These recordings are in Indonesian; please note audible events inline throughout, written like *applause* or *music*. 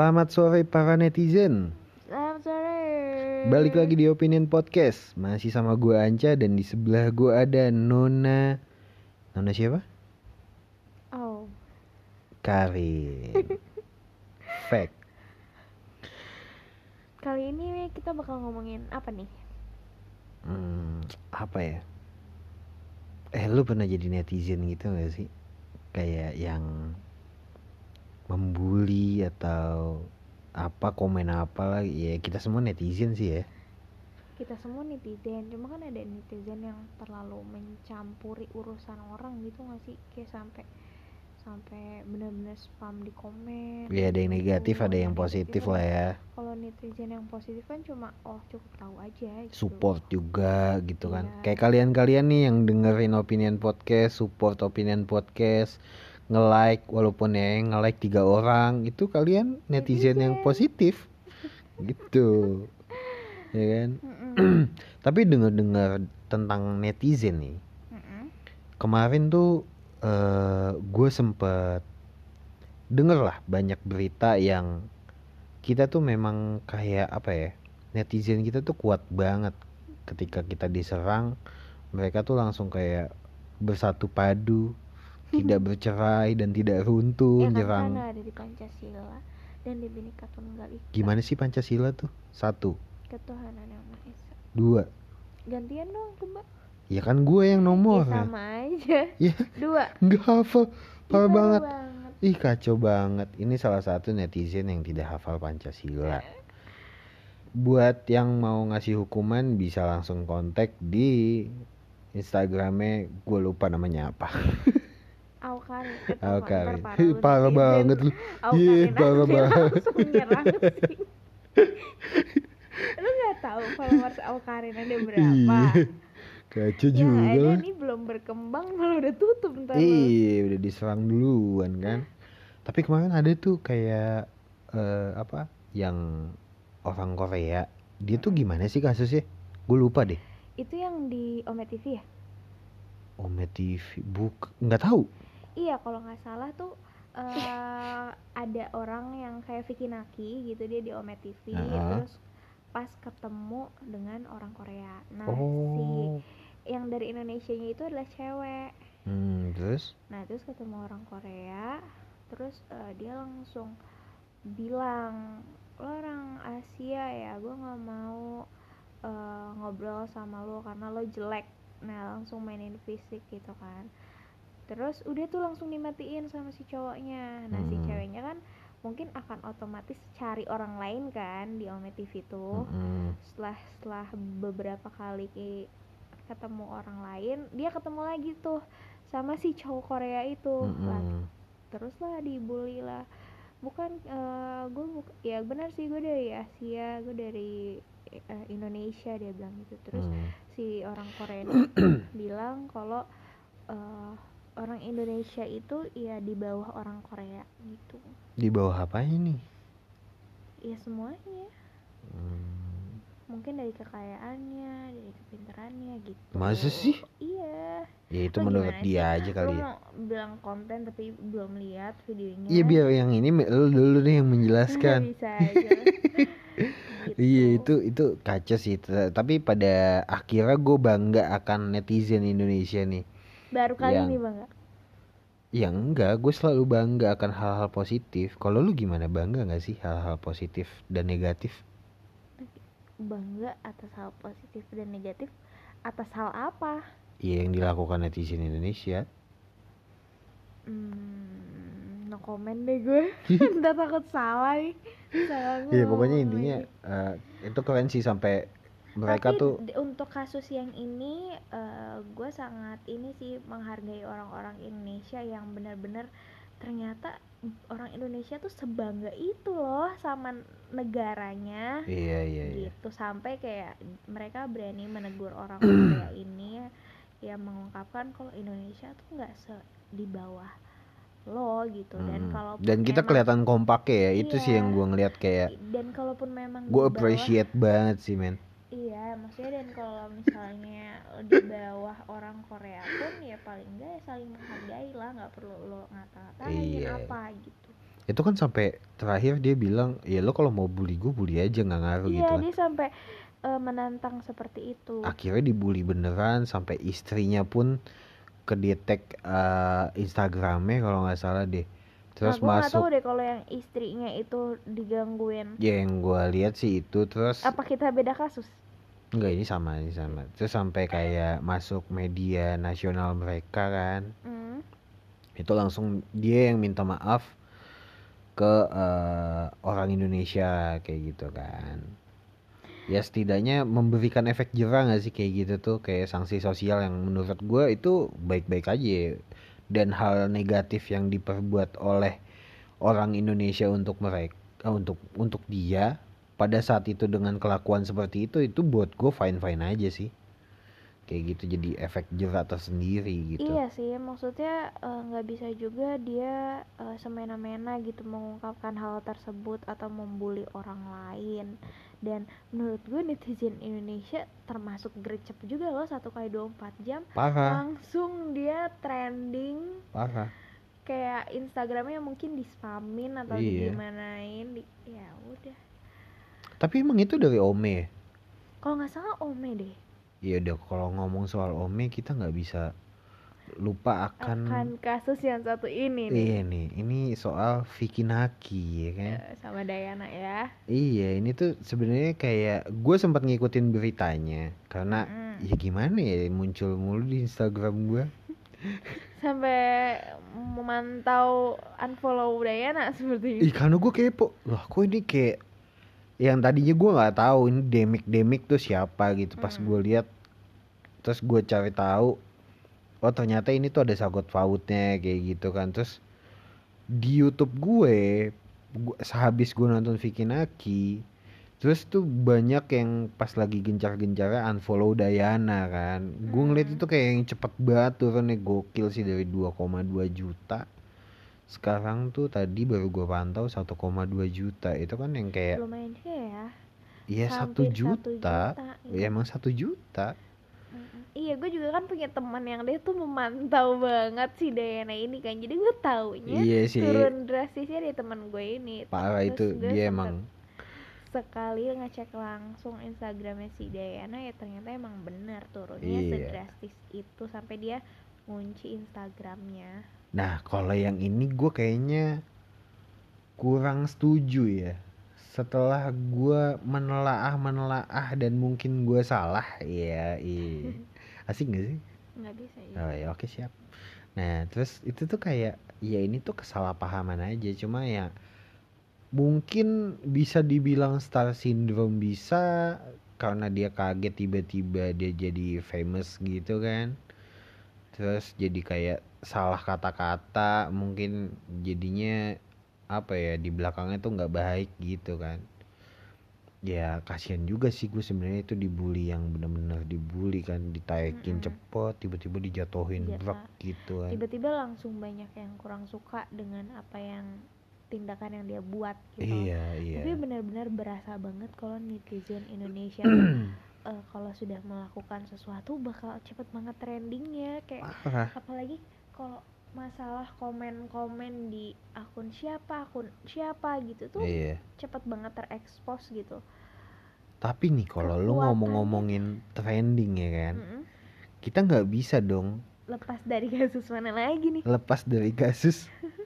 Selamat sore para netizen. Selamat sore. Balik lagi di Opinion Podcast. Masih sama gue Anca dan di sebelah gue ada Nona. Nona siapa? Oh, Karin. *laughs* Fact. kali ini kita bakal ngomongin apa nih? Hmm, apa ya? Eh lu pernah jadi netizen gitu gak sih? Kayak yang membuli atau apa komen apa lah ya kita semua netizen sih ya Kita semua netizen, cuma kan ada netizen yang terlalu mencampuri urusan orang gitu nggak sih? Kayak sampai sampai benar-benar spam di komen. ya ada yang negatif ada yang positif lah ya Kalau netizen yang positif kan cuma oh cukup tahu aja gitu. support juga gitu kan Iya. kayak kalian-kalian nih yang dengerin opinion podcast support opinion podcast nge-like walaupun ya nge-like tiga orang itu kalian netizen yang positif. Gitu. Ya kan? *clears throat* Tapi dengar-dengar tentang netizen nih kemarin tuh eh gue sempet denger lah banyak berita yang kita tuh memang kayak apa ya netizen kita tuh kuat banget. Ketika kita diserang mereka tuh langsung kayak bersatu padu *laughs* tidak bercerai dan tidak runtuh Ya nyerang ada di Pancasila dan di Bhinneka Tunggal Ika. gimana sih pancasila tuh satu Ketuhanan yang Maha Esa. dua Gantian dong coba. ya kan gue yang nomor Ya, sama aja. *laughs* ya Dua. nggak hafal parah Ih, banget Ih kacau banget. Ini salah satu netizen yang tidak hafal Pancasila. *laughs* Buat yang mau ngasih hukuman bisa langsung kontak di Instagramnya gue lupa namanya apa. Aukarin. Aukarin. Ih, parah banget lu. Aukarin parah banget. nyerang. Lu *laughs* gak tahu followers Aukarin ada berapa? Iya. Kacau juga. lah. nih belum berkembang malah udah tutup ntar. Iya, udah diserang duluan kan. Tapi kemarin ada tuh kayak eh, apa? Yang orang Korea. Dia tuh gimana sih kasusnya? Gue lupa deh. Itu yang di Ome TV ya? Ome TV buk nggak tahu. Iya kalau nggak salah tuh eh ada orang yang kayak Vicky Naki gitu dia di Ome TV Ah. terus pas ketemu dengan orang Korea. Nah si Oh. yang dari Indonesia nya itu adalah cewek. Hmm, terus? Nah terus ketemu orang Korea, terus eh, dia langsung bilang lo orang Asia ya, gue nggak mau eh, ngobrol sama lo karena lo jelek. Nah langsung mainin fisik gitu kan. Terus udah tuh langsung dimatiin sama si cowoknya. Nah si Hmm. ceweknya kan mungkin akan otomatis cari orang lain kan di Ome TV tuh Mm-mm. setelah setelah beberapa kali ketemu orang lain dia ketemu lagi tuh sama si cowok Korea itu Lah, Mm-mm. terus lah dibully lah bukan gue ya benar sih gue dari Asia gue dari eh, Indonesia dia bilang gitu terus Hmm. si orang Korea *clears throat* bilang kalau eh, orang Indonesia itu ya di bawah orang Korea gitu Di bawah apa ini? ya semuanya Hmm. mungkin dari kekayaannya dari kepintarannya gitu Masa sih? iya Ya itu Lo menurut dia sih? aja Lo kali ya. mau bilang konten tapi belum lihat videonya Iya biar yang ini lu dulu nih yang menjelaskan. bisa aja *laughs* Gitu. Iya itu itu kaca sih. Tapi pada akhirnya gue bangga akan netizen Indonesia nih. Baru kali yang- ini bang Ya enggak, gue selalu bangga akan hal-hal positif. Kalau lu gimana? Bangga nggak sih hal-hal positif dan negatif? bangga atas hal positif dan negatif? Atas hal apa? Iya yang dilakukan netizen Indonesia. hmm, no comment deh gue. *laughs* Udah takut salah nih. Salah Iya pokoknya intinya eh, itu keren sih sampai mereka Tapi tuh untuk kasus yang ini gue sangat ini sih menghargai orang-orang Indonesia yang benar-benar ternyata orang Indonesia tuh sebangga itu loh sama negaranya iya iya iya. gitu sampai kayak mereka berani menegur orang Korea *clears throat* ini yang mengungkapkan kalau Indonesia tuh nggak se di bawah lo gitu dan Hmm. kalau Dan kita kelihatan kompak ya, itu sih yang Iya. gua ngeliat kayak dan kalaupun memang gue appreciate banget sih men. Iya, maksudnya dan kalau misalnya di bawah orang Korea pun ya paling enggak ya saling menghargai lah, nggak perlu lo ngata-ngatain Iya. apa gitu. itu kan sampai terakhir dia bilang ya lo kalau mau bully gue bully aja nggak ngaruh iya gitu kan dia sampai eh, menantang seperti itu akhirnya dibully beneran sampai istrinya pun kedetek eh, Instagramnya kalau nggak salah deh terus nah, gue nggak tahu masuk. deh kalau yang istrinya itu digangguin. Ya yang gua lihat sih itu terus apa kita beda kasus? Enggak ini sama ini sama. Terus sampai kayak masuk media nasional mereka kan. Hmm. itu langsung dia yang minta maaf ke eh, orang Indonesia kayak gitu kan. Ya setidaknya memberikan efek jerah nggak sih kayak gitu tuh? Kayak sanksi sosial yang menurut gue itu baik-baik aja dan hal negatif yang diperbuat oleh orang Indonesia untuk mereka untuk untuk dia pada saat itu dengan kelakuan seperti itu itu buat gue fine fine aja sih kayak gitu jadi efek jerah tersendiri gitu Iya sih, maksudnya eh, nggak bisa juga dia eh, semena-mena gitu mengungkapkan hal tersebut atau membuli orang lain. Dan menurut gue netizen Indonesia termasuk gercep juga loh satu kali 24 jam parah langsung dia trending parah kayak Instagramnya mungkin di spamin atau Iya. digimanain di, ya udah. Tapi emang itu dari Ome? Kalau nggak salah Ome deh Ya udah kalau ngomong soal Ome kita nggak bisa lupa akan, akan kasus yang satu ini nih iya nih ini soal Vicky Naki ya kan Eh, sama Dayana ya. iya ini tuh sebenarnya kayak gue sempat ngikutin beritanya karena Mm-mm. ya gimana ya muncul mulu di Instagram gue *laughs* sampai memantau unfollow Dayana seperti Ih itu. karena gue kepo lah kok ini kayak yang tadinya gue nggak tahu ini demik demik tuh siapa gitu. Pas Hmm. gue lihat terus gue cari tahu oh ternyata ini tuh ada sangkut pautnya kayak gitu kan. Terus di YouTube gue, gue sehabis gue nonton Vicky Naki terus tuh banyak yang pas lagi gencar-gencarnya unfollow Dayana kan. Gue ngeliat Hmm. itu kayak yang cepet banget turunnya. Gokil sih dari 2,2 juta sekarang tuh tadi baru gue pantau 1,2 juta itu kan yang kayak Lumayan juga ya. iya satu juta, iya. ya emang satu juta. Iya, gue juga kan punya teman yang dia tuh memantau banget si Dayana ini kan. Jadi gue taunya iya sih turun drastisnya dari teman gue ini. parah Terus itu dia emang sekali ngecek langsung Instagramnya si Dayana ya ternyata emang benar turunnya Iya. sedrastis itu sampai dia ngunci Instagramnya. Nah, kalau yang ini gue kayaknya kurang setuju ya. Setelah gue menelaah menelaah dan mungkin gue salah, ya, iya. *laughs* Asik gak sih? nggak bisa ya. Oh ya, oke siap. Nah, terus itu tuh kayak, ya ini tuh kesalahpahaman aja. Cuma ya mungkin bisa dibilang star syndrome bisa karena dia kaget tiba-tiba dia jadi famous gitu kan. Terus jadi kayak salah kata-kata mungkin jadinya apa ya di belakangnya tuh nggak baik gitu kan. Ya kasihan juga sih gue sebenarnya itu dibully yang bener-bener dibully kan ditaekin Mm-mm. cepet tiba-tiba dijatuhin Iya, brak gitu kan. Tiba-tiba langsung banyak yang kurang suka dengan apa yang tindakan yang dia buat gitu. iya iya. Tapi benar-benar berasa banget kalau netizen Indonesia *clears throat* eh, kalau sudah melakukan sesuatu bakal cepet banget trendingnya kayak parah. apalagi kalau masalah komen-komen di akun siapa akun siapa gitu tuh iya. cepet banget terekspos gitu. Tapi nih kalau lu ngomong-ngomongin trending ya kan Mm-mm. kita nggak bisa dong lepas dari kasus mana lagi nih? Lepas dari kasus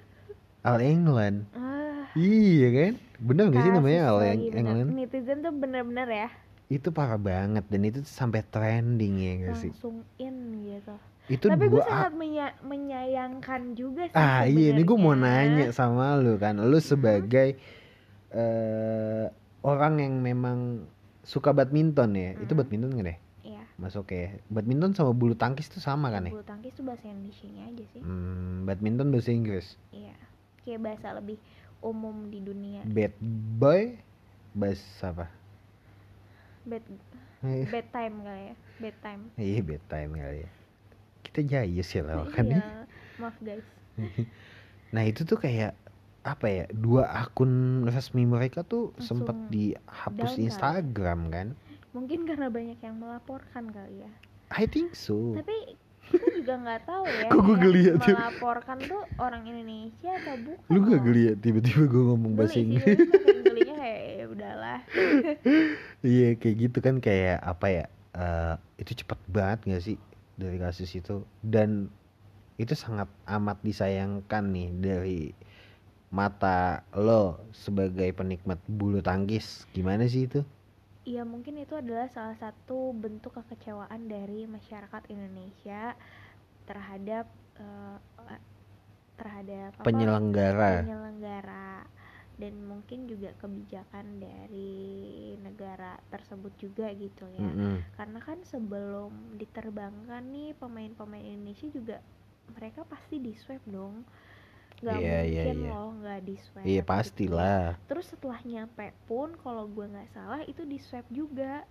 *laughs* Al England. Ah. Iya kan? Bener gak sih namanya Al. England? netizen tuh bener-bener ya itu parah banget dan itu sampai trending ya gak sih? Langsung in gitu. Itu tapi gue sangat menya- menyayangkan juga sih ah iya ini gue mau nanya sama lu kan. Lu sebagai eh orang yang memang suka badminton ya. Itu Hmm. badminton gak deh? Iya, masuk ya. Badminton sama bulu tangkis tuh sama kan ya? Bulu tangkis tuh bahasa Indonesia aja sih. hmm, badminton bahasa Inggris. Iya, kayak bahasa lebih umum di dunia. bad boy bahasa apa Bad Eh, bad time kali ya, bad time. iya bad time kali ya kita jayus ya lawakannya Iya, maaf guys. *laughs* Nah itu tuh kayak apa ya dua akun resmi mereka tuh sempat Langsung dihapus down kali. Instagram kan? Mungkin karena banyak yang melaporkan kali ya. I think so. Tapi kita juga nggak tahu ya *laughs* Kok gua yang geli ya, Tim? melaporkan tuh orang Indonesia atau bukan Lu gak ya tiba-tiba gue ngomong bahasa Inggris? gelinya kayak ya udahlah Iya kayak gitu kan kayak apa ya? eh, itu cepat banget gak sih dari kasus itu dan itu sangat amat disayangkan nih dari mata lo sebagai penikmat bulu tangkis gimana sih itu? Iya mungkin itu adalah salah satu bentuk kekecewaan dari masyarakat Indonesia terhadap eh, terhadap apa, Penyelenggara. Dan mungkin juga kebijakan dari negara tersebut juga gitu ya. Mm-mm. Karena kan sebelum diterbangkan nih pemain-pemain Indonesia juga mereka pasti di swab dong. Nggak Iya, iya, mungkin iya. loh nggak di swab. Iya gitu. pastilah. Terus setelah nyampe pun kalau gue nggak salah itu di swab juga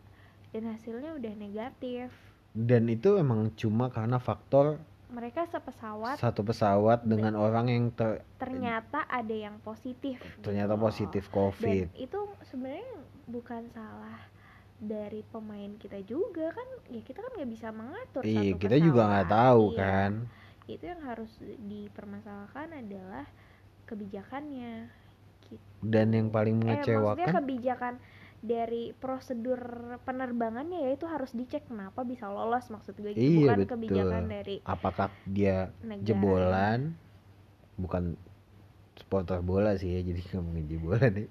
dan hasilnya udah negatif. Dan itu emang cuma karena faktor Mereka sepesawat satu pesawat dengan orang yang ter- ternyata ada yang positif. ternyata gitu. positif Dan COVID. itu sebenarnya bukan salah dari pemain kita juga kan ya kita kan nggak bisa mengatur Iya, satu kita juga nggak pesawat. tahu Iya. kan. itu yang harus dipermasalahkan adalah kebijakannya gitu. Dan yang paling eh maksudnya mengecewakan kebijakan dari prosedur penerbangannya ya itu harus dicek kenapa bisa lolos. Maksud gue gitu. Iya, bukan betul. kebijakan dari apakah dia negara. jebolan? Bukan supporter bola sih ya jadi *laughs* ngomongin jebolan ya.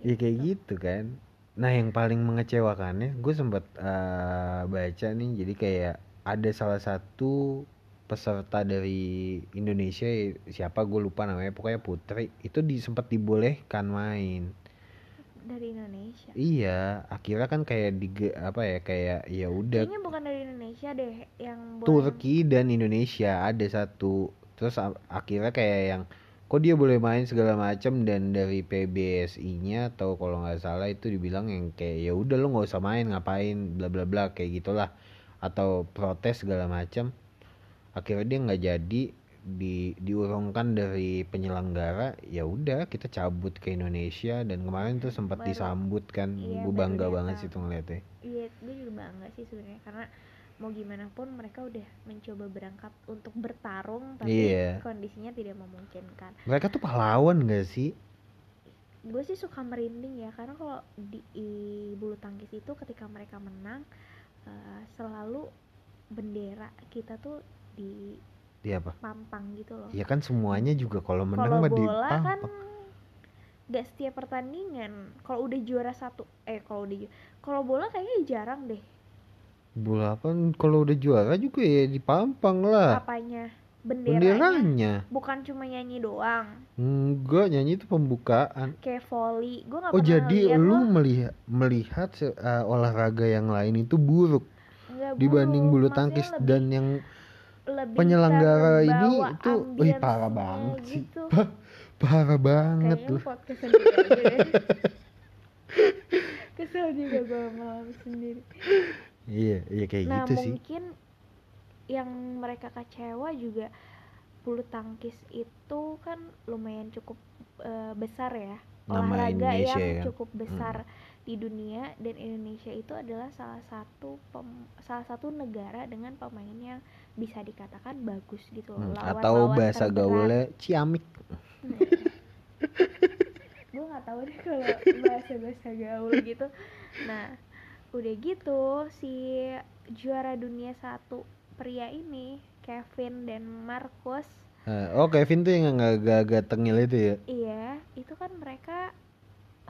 Ya kayak gitu. kan. Nah yang paling mengecewakannya gue sempat eh, baca nih jadi kayak ada salah satu peserta dari Indonesia siapa gue lupa namanya pokoknya Putri itu di sempat dibolehkan main dari Indonesia. Iya akhirnya kan kayak di apa ya kayak ya udah kayaknya bukan dari Indonesia deh yang boleh Turki dan Indonesia ada satu. Terus akhirnya kayak yang kok dia boleh main segala macam dan dari PBSI-nya atau kalau nggak salah itu dibilang yang kayak ya udah lo nggak usah main ngapain? Bla bla bla kayak gitulah. Atau protes segala macam akhirnya dia nggak jadi di diurungkan dari penyelenggara ya udah kita cabut ke Indonesia dan kemarin tuh sempat disambut kan iya, gue bangga banget sih tuh ngeliatnya Iya, gue juga bangga sih sebenarnya karena mau gimana pun mereka udah mencoba berangkat untuk bertarung tapi Iya. kondisinya tidak memungkinkan. mereka tuh pahlawan gak sih Gue sih suka merinding ya karena kalau di, di bulu tangkis itu ketika mereka menang eh, selalu bendera kita tuh di dia apa pampang gitu loh. Ya kan semuanya juga kalau menang Kalau mah bola kan dipampang. gak setiap pertandingan. Kalau udah juara satu, eh kalau udah kalau bola kayaknya jarang deh. Bola kan kalau udah juara juga ya dipampang lah. Apanya? Benderanya. Benderanya. Bukan cuma nyanyi doang. Enggak, nyanyi itu pembukaan. kayak volley gue nggak Oh, pernah jadi lihat lu loh. melihat melihat se- eh, olahraga yang lain itu buruk Nggak dibanding bulu maksudnya tangkis lebih- dan yang lebih penyelenggara ini itu, wih, parah banget sih. *laughs* gitu. parah banget kayaknya podcast deh. *laughs* kesel juga gue malam sendiri Iya, iya kayak nah gitu sih. mungkin yang mereka kecewa juga bulu tangkis itu kan lumayan cukup eh, besar ya Nama olahraga Indonesia yang ya cukup besar di dunia dan Indonesia itu adalah salah satu pem- salah satu negara dengan pemain yang bisa dikatakan bagus gitu Hmm, loh atau bahasa gaulnya ciamik. gue nggak tahu deh kalau bahasa bahasa gaul gitu. Nah udah gitu si juara dunia satu pria ini Kevin dan Marcus. Eh, oh Kevin tuh yang agak-agak tengil itu ya. iya itu kan mereka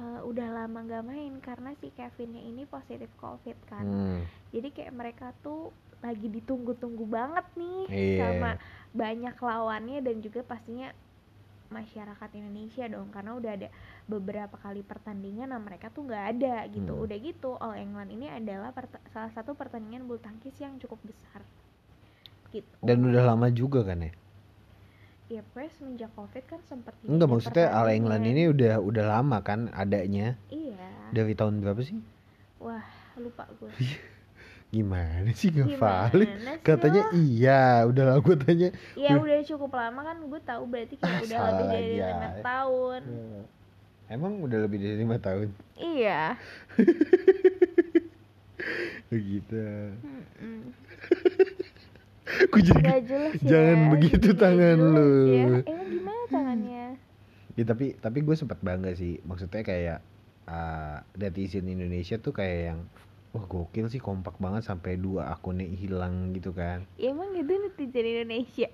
eh, udah lama gak main karena si Kevinnya ini positif covid kan Hmm. jadi kayak mereka tuh lagi ditunggu-tunggu banget nih Iya. sama banyak lawannya dan juga pastinya masyarakat Indonesia dong karena udah ada beberapa kali pertandingan nah mereka tuh nggak ada gitu Hmm. udah gitu All England ini adalah salah satu pertandingan bulu tangkis yang cukup besar gitu Dan udah lama juga kan ya? Ya pokoknya semenjak covid kan sempat Enggak maksudnya All England pertandingan. ini udah udah lama kan adanya. iya Dari tahun berapa sih? wah lupa gue Gimana sih gak valid? Katanya lo? iya, udah lah gue tanya. ya udah cukup lama kan gue tahu berarti kayak Ah, udah lebih dari aja. lima tahun Emang udah lebih dari lima tahun? iya Begitu. *laughs* Mm-mm. *laughs* Kok jadi Gak jelas ya. Jangan begitu tangan jelas lu. Ya. Emang gimana tangannya? Ya tapi tapi gue sempat bangga sih. Maksudnya kayak uh, netizen Indonesia tuh kayak yang wah gokil sih kompak banget sampai dua akunnya hilang gitu kan. Ya, emang itu netizen Indonesia.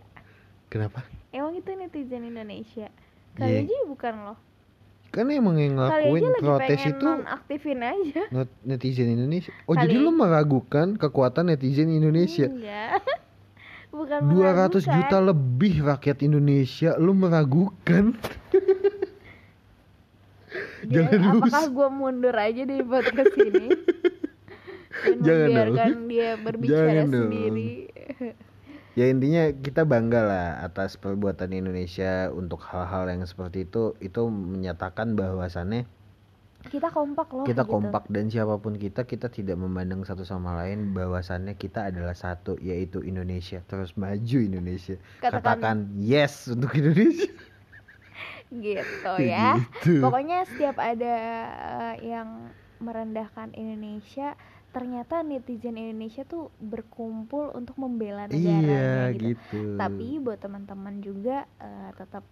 Kenapa? Emang itu netizen Indonesia. Iya. Kali aja bukan loh. Kan emang yang Kali ngelakuin aja protes itu nonaktifin aja. netizen Indonesia. Oh Kali- jadi lu meragukan kekuatan netizen Indonesia? Enggak. *laughs* Bukan 200 meragukan. juta lebih rakyat Indonesia lu meragukan. Jangan, Jangan apakah gue mundur aja dari podcast ini? Dan Jangan membiarkan dong. dia berbicara Jangan dong. sendiri. Ya intinya kita bangga lah atas perbuatan Indonesia untuk hal-hal yang seperti itu itu menyatakan bahwasannya Kita kompak loh. kita gitu. kompak dan siapa pun kita kita tidak memandang satu sama lain bahwasannya kita adalah satu yaitu Indonesia terus maju Indonesia Katakan- katakan yes untuk Indonesia *laughs* Gitu ya. gitu. Pokoknya setiap ada eh, yang merendahkan Indonesia, ternyata netizen Indonesia tuh berkumpul untuk membela iya negaranya gitu. gitu Tapi buat teman-teman juga eh, tetap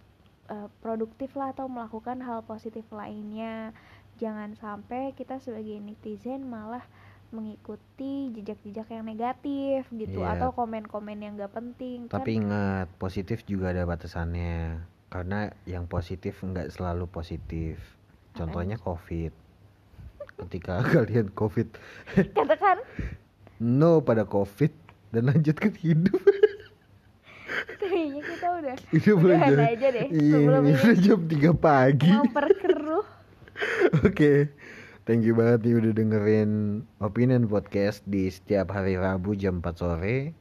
eh, produktif lah atau melakukan hal positif lainnya. Jangan sampai kita sebagai netizen malah mengikuti jejak-jejak yang negatif gitu Iya. atau komen-komen yang gak penting kan? Tapi ingat positif juga ada batasannya. Karena yang positif nggak selalu positif. Contohnya covid. Ketika *laughs* kalian covid. Katakan. No pada covid dan lanjutkan hidup. Kayaknya kita udah belajar. aja. deh iya sebelum ini ini jam 3 pagi. memperkeruh oke. Thank you banget nih udah dengerin opinion podcast di setiap hari Rabu jam 4 sore.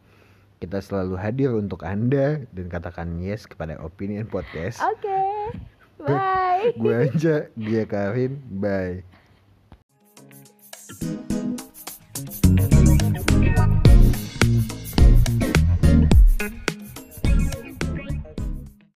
Kita selalu hadir untuk anda dan katakan yes kepada opinion podcast. Oke. Bye. gue aja dia Karin. Bye